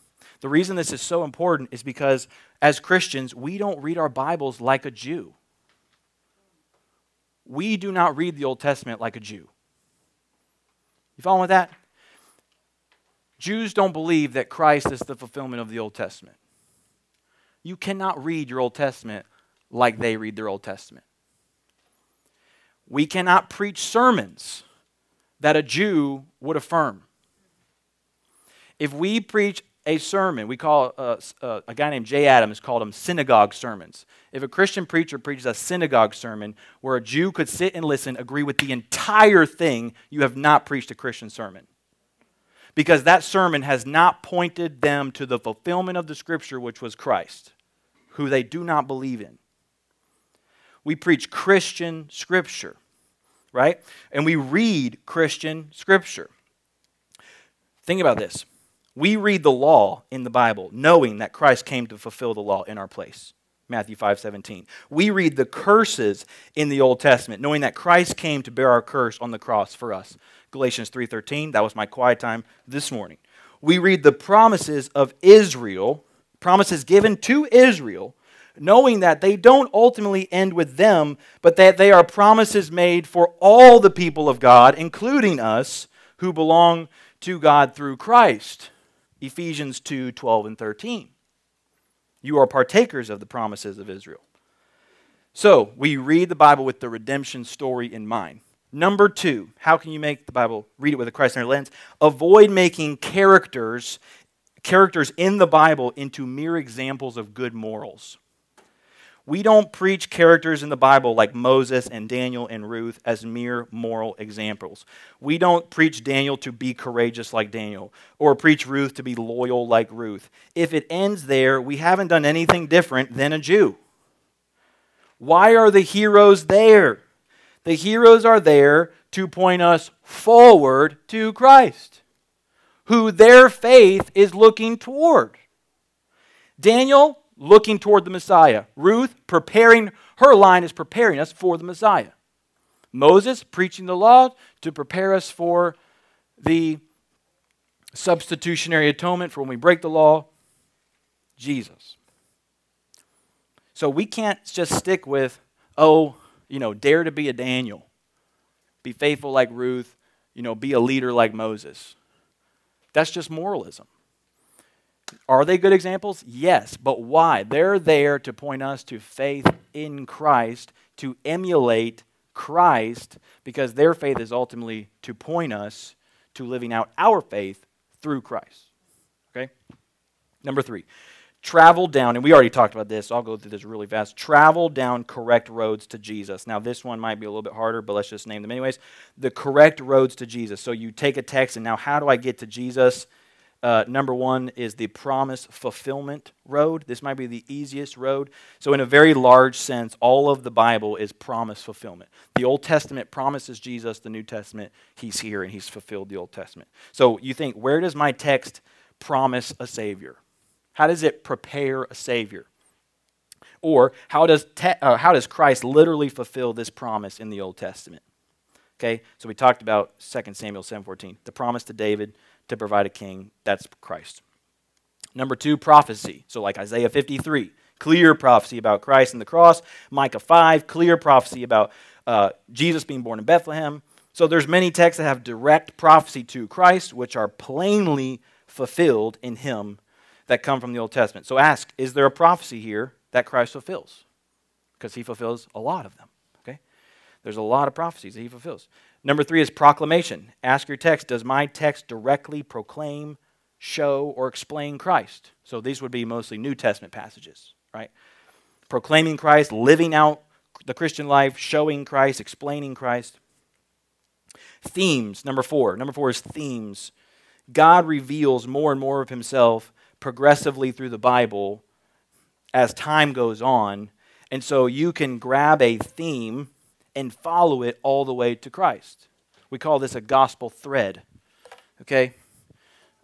The reason this is so important is because as Christians, we don't read our Bibles like a Jew. We do not read the Old Testament like a Jew. You following with that? Jews don't believe that Christ is the fulfillment of the Old Testament. You cannot read your Old Testament like they read their Old Testament. We cannot preach sermons that a Jew would affirm. If we preach a sermon, we call uh, uh, a guy named Jay Adams called them synagogue sermons. If a Christian preacher preaches a synagogue sermon where a Jew could sit and listen, agree with the entire thing, you have not preached a Christian sermon. Because that sermon has not pointed them to the fulfillment of the scripture, which was Christ, who they do not believe in. We preach Christian scripture, right? And we read Christian scripture. Think about this. We read the law in the Bible knowing that Christ came to fulfill the law in our place. Matthew 5:17. We read the curses in the Old Testament, knowing that Christ came to bear our curse on the cross for us. Galatians 3:13, that was my quiet time this morning. We read the promises of Israel, promises given to Israel, knowing that they don't ultimately end with them, but that they are promises made for all the people of God, including us who belong to God through Christ. Ephesians 2 12 and 13. You are partakers of the promises of Israel. So, we read the Bible with the redemption story in mind. Number two, how can you make the Bible, read it with a Christ centered lens? Avoid making characters, characters in the Bible into mere examples of good morals. We don't preach characters in the Bible like Moses and Daniel and Ruth as mere moral examples. We don't preach Daniel to be courageous like Daniel or preach Ruth to be loyal like Ruth. If it ends there, we haven't done anything different than a Jew. Why are the heroes there? The heroes are there to point us forward to Christ, who their faith is looking toward. Daniel looking toward the Messiah. Ruth, preparing, her line is preparing us for the Messiah. Moses, preaching the law to prepare us for the substitutionary atonement for when we break the law. Jesus. So we can't just stick with, oh, you know, dare to be a Daniel, be faithful like Ruth, you know, be a leader like Moses. That's just moralism. Are they good examples? Yes, but why? They're there to point us to faith in Christ, to emulate Christ, because their faith is ultimately to point us to living out our faith through Christ. Okay? Number three, travel down, and we already talked about this, so I'll go through this really fast. Travel down correct roads to Jesus. Now, this one might be a little bit harder, but let's just name them anyways. The correct roads to Jesus. So you take a text, and now how do I get to Jesus? Uh, number one is the promise fulfillment road. This might be the easiest road. So, in a very large sense, all of the Bible is promise fulfillment. The Old Testament promises Jesus, the New Testament, He's here and He's fulfilled the Old Testament. So, you think, where does my text promise a Savior? How does it prepare a Savior? Or how does, te- uh, how does Christ literally fulfill this promise in the Old Testament? Okay, so we talked about 2 Samuel 7.14, the promise to David to provide a king. That's Christ. Number two, prophecy. So, like Isaiah 53, clear prophecy about Christ and the cross. Micah 5, clear prophecy about uh, Jesus being born in Bethlehem. So, there's many texts that have direct prophecy to Christ, which are plainly fulfilled in Him that come from the Old Testament. So, ask, is there a prophecy here that Christ fulfills? Because He fulfills a lot of them. Okay, there's a lot of prophecies that He fulfills. Number three is proclamation. Ask your text Does my text directly proclaim, show, or explain Christ? So these would be mostly New Testament passages, right? Proclaiming Christ, living out the Christian life, showing Christ, explaining Christ. Themes, number four. Number four is themes. God reveals more and more of himself progressively through the Bible as time goes on. And so you can grab a theme and follow it all the way to Christ. We call this a gospel thread. Okay?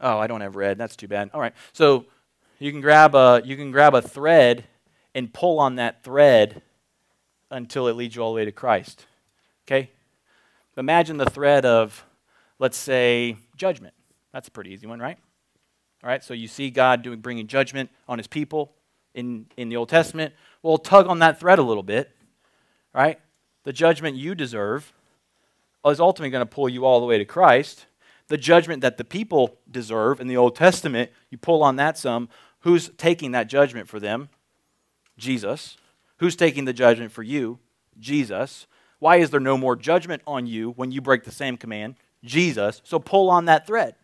Oh, I don't have red. That's too bad. All right. So you can grab a you can grab a thread and pull on that thread until it leads you all the way to Christ. Okay? Imagine the thread of let's say judgment. That's a pretty easy one, right? All right? So you see God doing bringing judgment on his people in in the Old Testament. Well, tug on that thread a little bit. Right? The judgment you deserve is ultimately going to pull you all the way to Christ. The judgment that the people deserve in the Old Testament, you pull on that some. Who's taking that judgment for them? Jesus. Who's taking the judgment for you? Jesus. Why is there no more judgment on you when you break the same command? Jesus. So pull on that thread.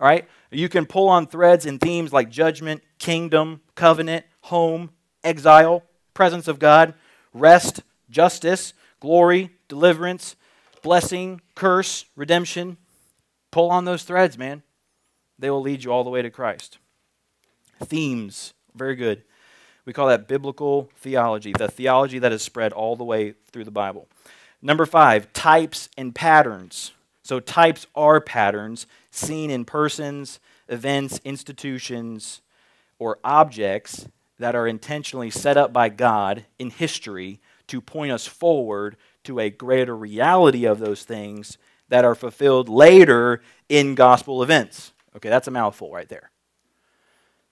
All right? You can pull on threads and themes like judgment, kingdom, covenant, home, exile, presence of God, rest, justice, glory, deliverance, blessing, curse, redemption. Pull on those threads, man. They will lead you all the way to Christ. Themes, very good. We call that biblical theology, the theology that is spread all the way through the Bible. Number five, types and patterns. So, types are patterns seen in persons, events, institutions, or objects that are intentionally set up by God in history to point us forward to a greater reality of those things that are fulfilled later in gospel events. Okay, that's a mouthful right there.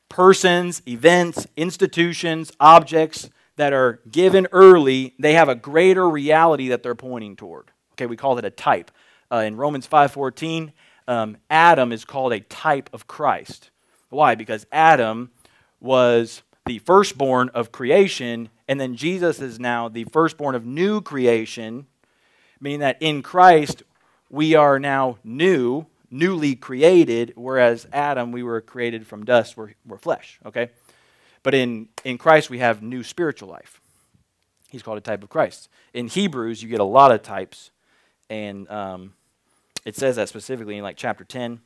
Persons, events, institutions, objects that are given early, they have a greater reality that they're pointing toward. Okay, we call it a type. Uh, in Romans 5:14, um, Adam is called a type of Christ. Why? Because Adam was the firstborn of creation, and then Jesus is now the firstborn of new creation, meaning that in Christ we are now new, newly created, whereas Adam, we were created from dust, we're, we're flesh, okay? But in, in Christ, we have new spiritual life. He's called a type of Christ. In Hebrews, you get a lot of types, and um, it says that specifically in like chapter 10.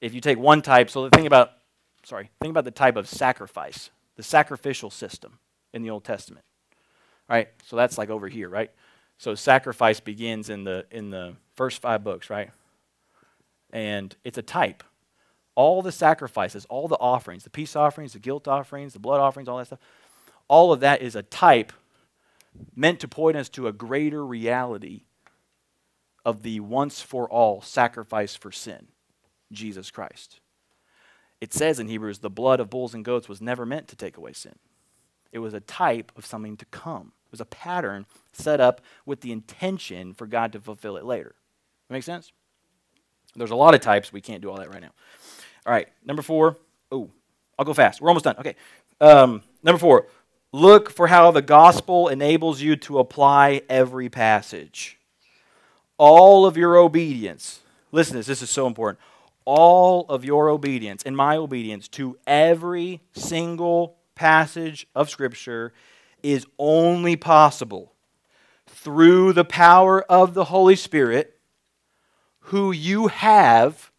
If you take one type, so the thing about, sorry, think about the type of sacrifice, the sacrificial system in the Old Testament, right? So that's like over here, right? So sacrifice begins in the in the first five books, right? And it's a type. All the sacrifices, all the offerings, the peace offerings, the guilt offerings, the blood offerings, all that stuff, all of that is a type meant to point us to a greater reality of the once for all sacrifice for sin, Jesus Christ. It says in Hebrews, the blood of bulls and goats was never meant to take away sin. It was a type of something to come. It was a pattern set up with the intention for God to fulfill it later. Make sense? There's a lot of types. We can't do all that right now. All right, number four. Oh, I'll go fast. We're almost done. Okay. Um, number four. Look for how the gospel enables you to apply every passage all of your obedience, listen to this, this is so important. All of your obedience and my obedience to every single passage of Scripture is only possible through the power of the Holy Spirit, who you have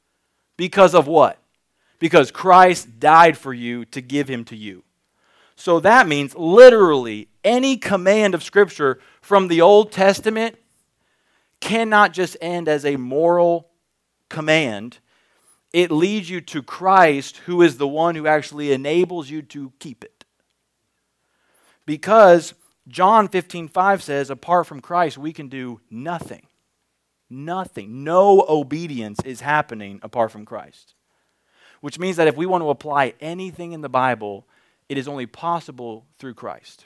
because of what? Because Christ died for you to give him to you. So that means literally any command of Scripture from the Old Testament cannot just end as a moral command. It leads you to Christ, who is the one who actually enables you to keep it. Because John 15, 5 says, apart from Christ, we can do nothing. Nothing. No obedience is happening apart from Christ. Which means that if we want to apply anything in the Bible, it is only possible through Christ.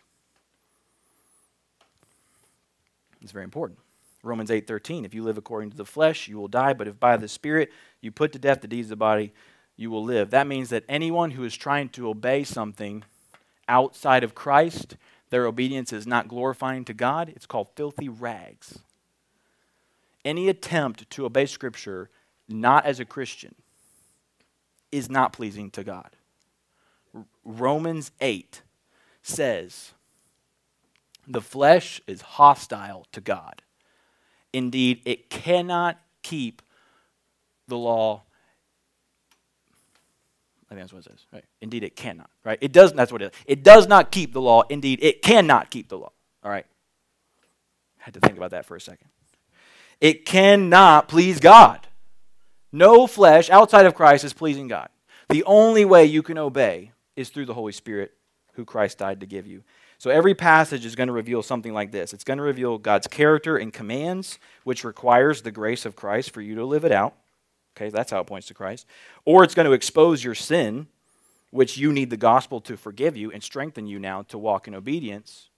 It's very important. Romans 8:13, if you live according to the flesh, you will die, but if by the spirit you put to death the deeds of the body, you will live. That means that anyone who is trying to obey something outside of Christ, their obedience is not glorifying to God. It's called filthy rags. Any attempt to obey scripture not as a Christian is not pleasing to God. Romans 8 says the flesh is hostile to God. Indeed, it cannot keep the law. I think that's what it says. Right? Indeed, it cannot. Right? It does. That's what it is. It does not keep the law. Indeed, it cannot keep the law. All right. I had to think about that for a second. It cannot please God. No flesh outside of Christ is pleasing God. The only way you can obey is through the Holy Spirit, who Christ died to give you. So every passage is going to reveal something like this it's going to reveal God's character and commands, which requires the grace of Christ for you to live it out. Okay, that's how it points to Christ. Or it's going to expose your sin, which you need the gospel to forgive you and strengthen you now to walk in obedience.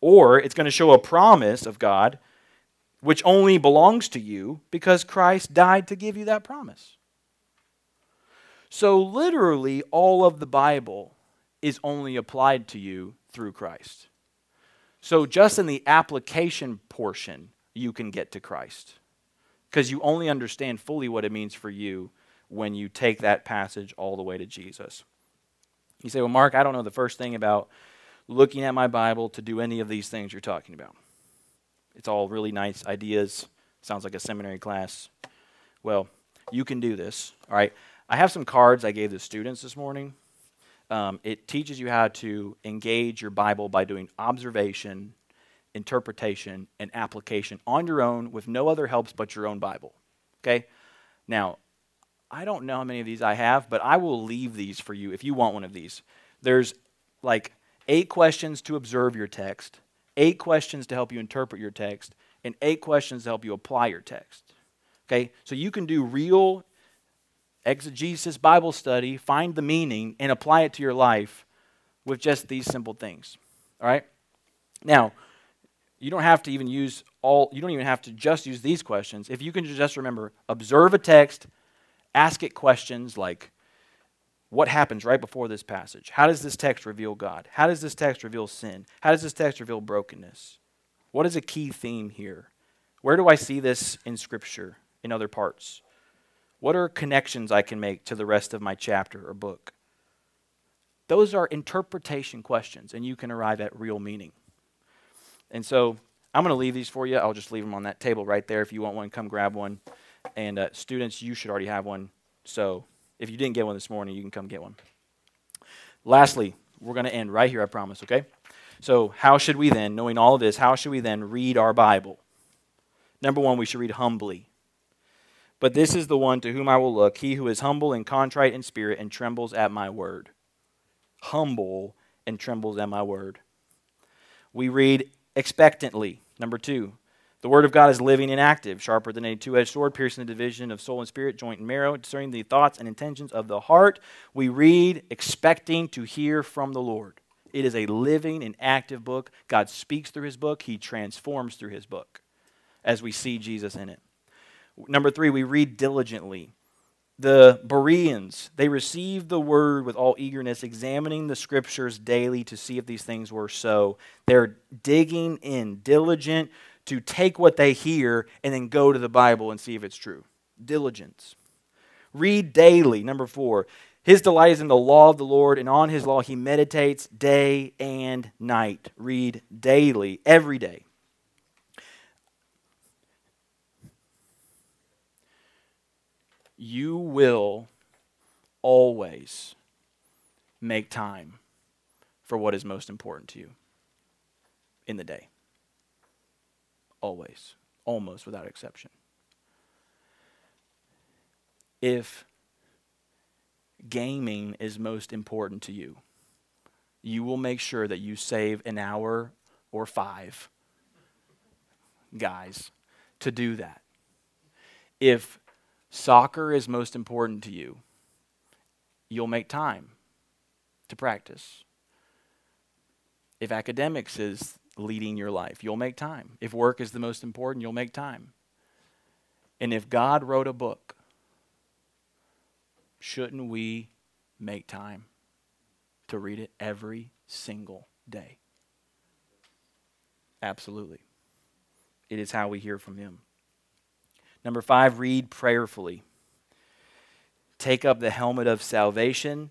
Or it's going to show a promise of God, which only belongs to you because Christ died to give you that promise. So, literally, all of the Bible is only applied to you through Christ. So, just in the application portion, you can get to Christ. Because you only understand fully what it means for you when you take that passage all the way to Jesus. You say, Well, Mark, I don't know the first thing about looking at my Bible to do any of these things you're talking about. It's all really nice ideas. Sounds like a seminary class. Well, you can do this, all right? I have some cards I gave the students this morning. Um, it teaches you how to engage your Bible by doing observation, interpretation, and application on your own with no other helps but your own Bible. Okay? Now, I don't know how many of these I have, but I will leave these for you if you want one of these. There's like eight questions to observe your text, eight questions to help you interpret your text, and eight questions to help you apply your text. Okay? So you can do real exegesis Bible study, find the meaning, and apply it to your life with just these simple things. All right? Now, you don't have to even use all, you don't even have to just use these questions. If you can just remember, observe a text, ask it questions like, what happens right before this passage? How does this text reveal God? How does this text reveal sin? How does this text reveal brokenness? What is a key theme here? Where do I see this in Scripture, in other parts? What are connections I can make to the rest of my chapter or book? Those are interpretation questions, and you can arrive at real meaning. And so I'm going to leave these for you. I'll just leave them on that table right there. If you want one, come grab one. And uh, students, you should already have one. So if you didn't get one this morning, you can come get one. Lastly, we're going to end right here, I promise, okay? So, how should we then, knowing all of this, how should we then read our Bible? Number one, we should read humbly. But this is the one to whom I will look, he who is humble and contrite in spirit and trembles at my word. Humble and trembles at my word. We read expectantly. Number two, the word of God is living and active, sharper than a two edged sword, piercing the division of soul and spirit, joint and marrow, discerning the thoughts and intentions of the heart. We read expecting to hear from the Lord. It is a living and active book. God speaks through his book, he transforms through his book as we see Jesus in it. Number three, we read diligently. The Bereans, they received the word with all eagerness, examining the scriptures daily to see if these things were so. They're digging in, diligent to take what they hear and then go to the Bible and see if it's true. Diligence. Read daily. Number four, his delight is in the law of the Lord, and on his law he meditates day and night. Read daily, every day. You will always make time for what is most important to you in the day. Always. Almost without exception. If gaming is most important to you, you will make sure that you save an hour or five, guys, to do that. If soccer is most important to you, you'll make time to practice. If academics is leading your life, you'll make time. If work is the most important, you'll make time. And if God wrote a book, shouldn't we make time to read it every single day? Absolutely. It is how we hear from Him. Number five, read prayerfully. Take up the helmet of salvation,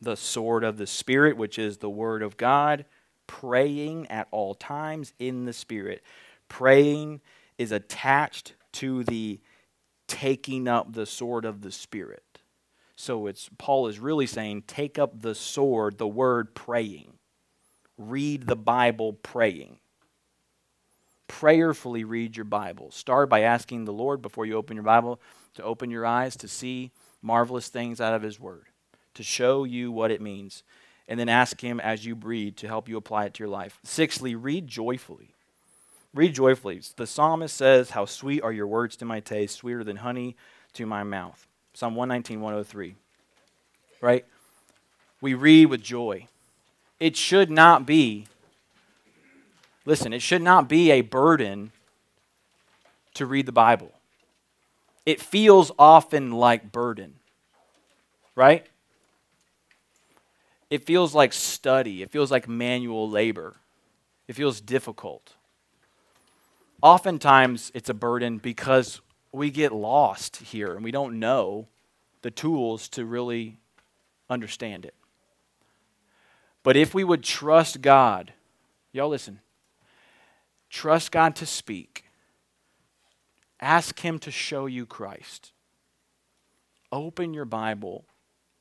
the sword of the Spirit, which is the Word of God, praying at all times in the Spirit. Praying is attached to the taking up the sword of the Spirit. So it's Paul is really saying, take up the sword, the word praying. Read the Bible praying prayerfully read your Bible. Start by asking the Lord before you open your Bible to open your eyes to see marvelous things out of His Word, to show you what it means. And then ask Him as you read to help you apply it to your life. Sixthly, read joyfully. Read joyfully. The psalmist says, How sweet are your words to my taste, sweeter than honey to my mouth. Psalm 119, 103. Right? We read with joy. It should not be Listen, it should not be a burden to read the Bible. It feels often like burden, right? It feels like study, it feels like manual labor. It feels difficult. Oftentimes, it's a burden because we get lost here and we don't know the tools to really understand it. But if we would trust God, y'all listen, trust God to speak, ask Him to show you Christ, open your Bible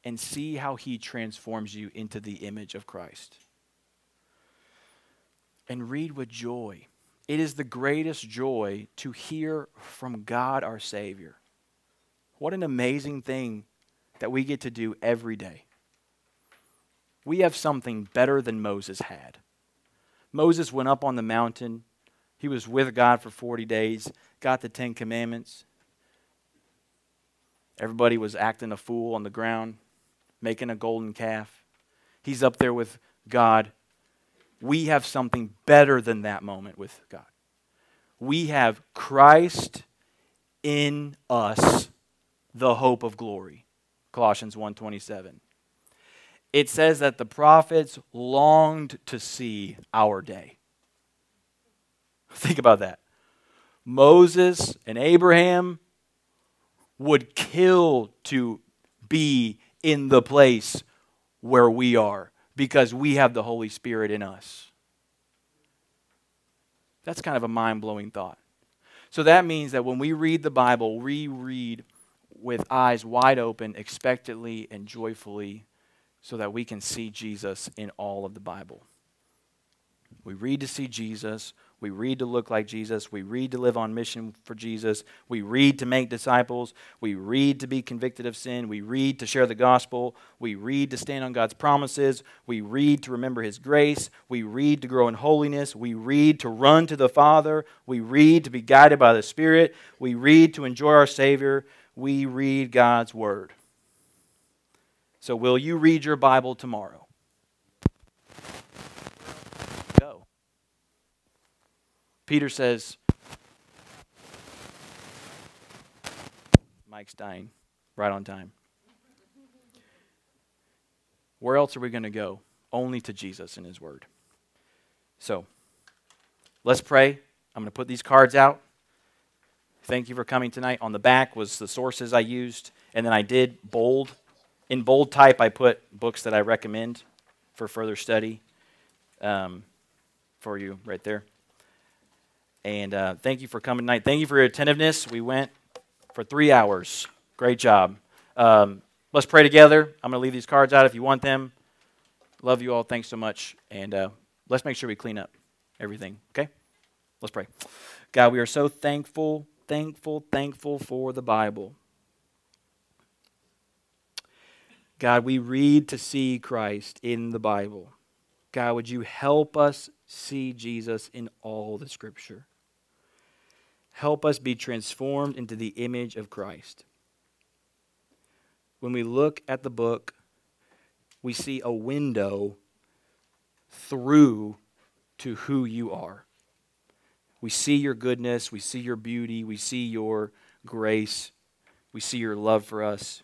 and see how He transforms you into the image of Christ. And read with joy. It is the greatest joy to hear from God our Savior. What an amazing thing that we get to do every day. We have something better than Moses had. Moses went up on the mountain. He was with God for 40 days, got the Ten Commandments. Everybody was acting a fool on the ground, making a golden calf. He's up there with God. We have something better than that moment with God. We have Christ in us, the hope of glory. Colossians 1:27 it says that the prophets longed to see our day. Think about that. Moses and Abraham would kill to be in the place where we are because we have the Holy Spirit in us. That's kind of a mind blowing thought. So that means that when we read the Bible, we read with eyes wide open, expectantly, and joyfully so that we can see Jesus in all of the Bible. We read to see Jesus. We read to look like Jesus. We read to live on mission for Jesus. We read to make disciples. We read to be convicted of sin. We read to share the gospel. We read to stand on God's promises. We read to remember His grace. We read to grow in holiness. We read to run to the Father. We read to be guided by the Spirit. We read to enjoy our Savior. We read God's Word. So, will you read your Bible tomorrow? Go. Peter says, Mike's dying right on time. Where else are we going to go? Only to Jesus and His Word. So, let's pray. I'm going to put these cards out. Thank you for coming tonight. On the back was the sources I used, and then I did bold in bold type, I put books that I recommend for further study um, for you right there. And uh, thank you for coming tonight. Thank you for your attentiveness. We went for three hours. Great job. Um, let's pray together. I'm going to leave these cards out if you want them. Love you all. Thanks so much. And uh, let's make sure we clean up everything, okay? Let's pray. God, we are so thankful, thankful, thankful for the Bible. God, we read to see Christ in the Bible. God, would you help us see Jesus in all the Scripture? Help us be transformed into the image of Christ. When we look at the book, we see a window through to who you are. We see your goodness, we see your beauty, we see your grace, we see your love for us.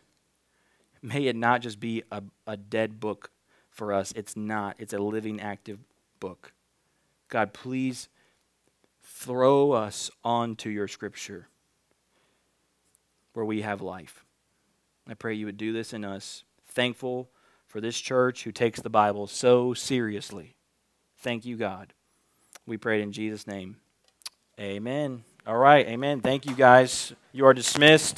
May it not just be a, a dead book for us. It's not, it's a living, active book. God, please throw us onto your scripture where we have life. I pray you would do this in us. Thankful for this church who takes the Bible so seriously. Thank you, God. We pray in Jesus' name. Amen. All right. Amen. Thank you, guys. You are dismissed.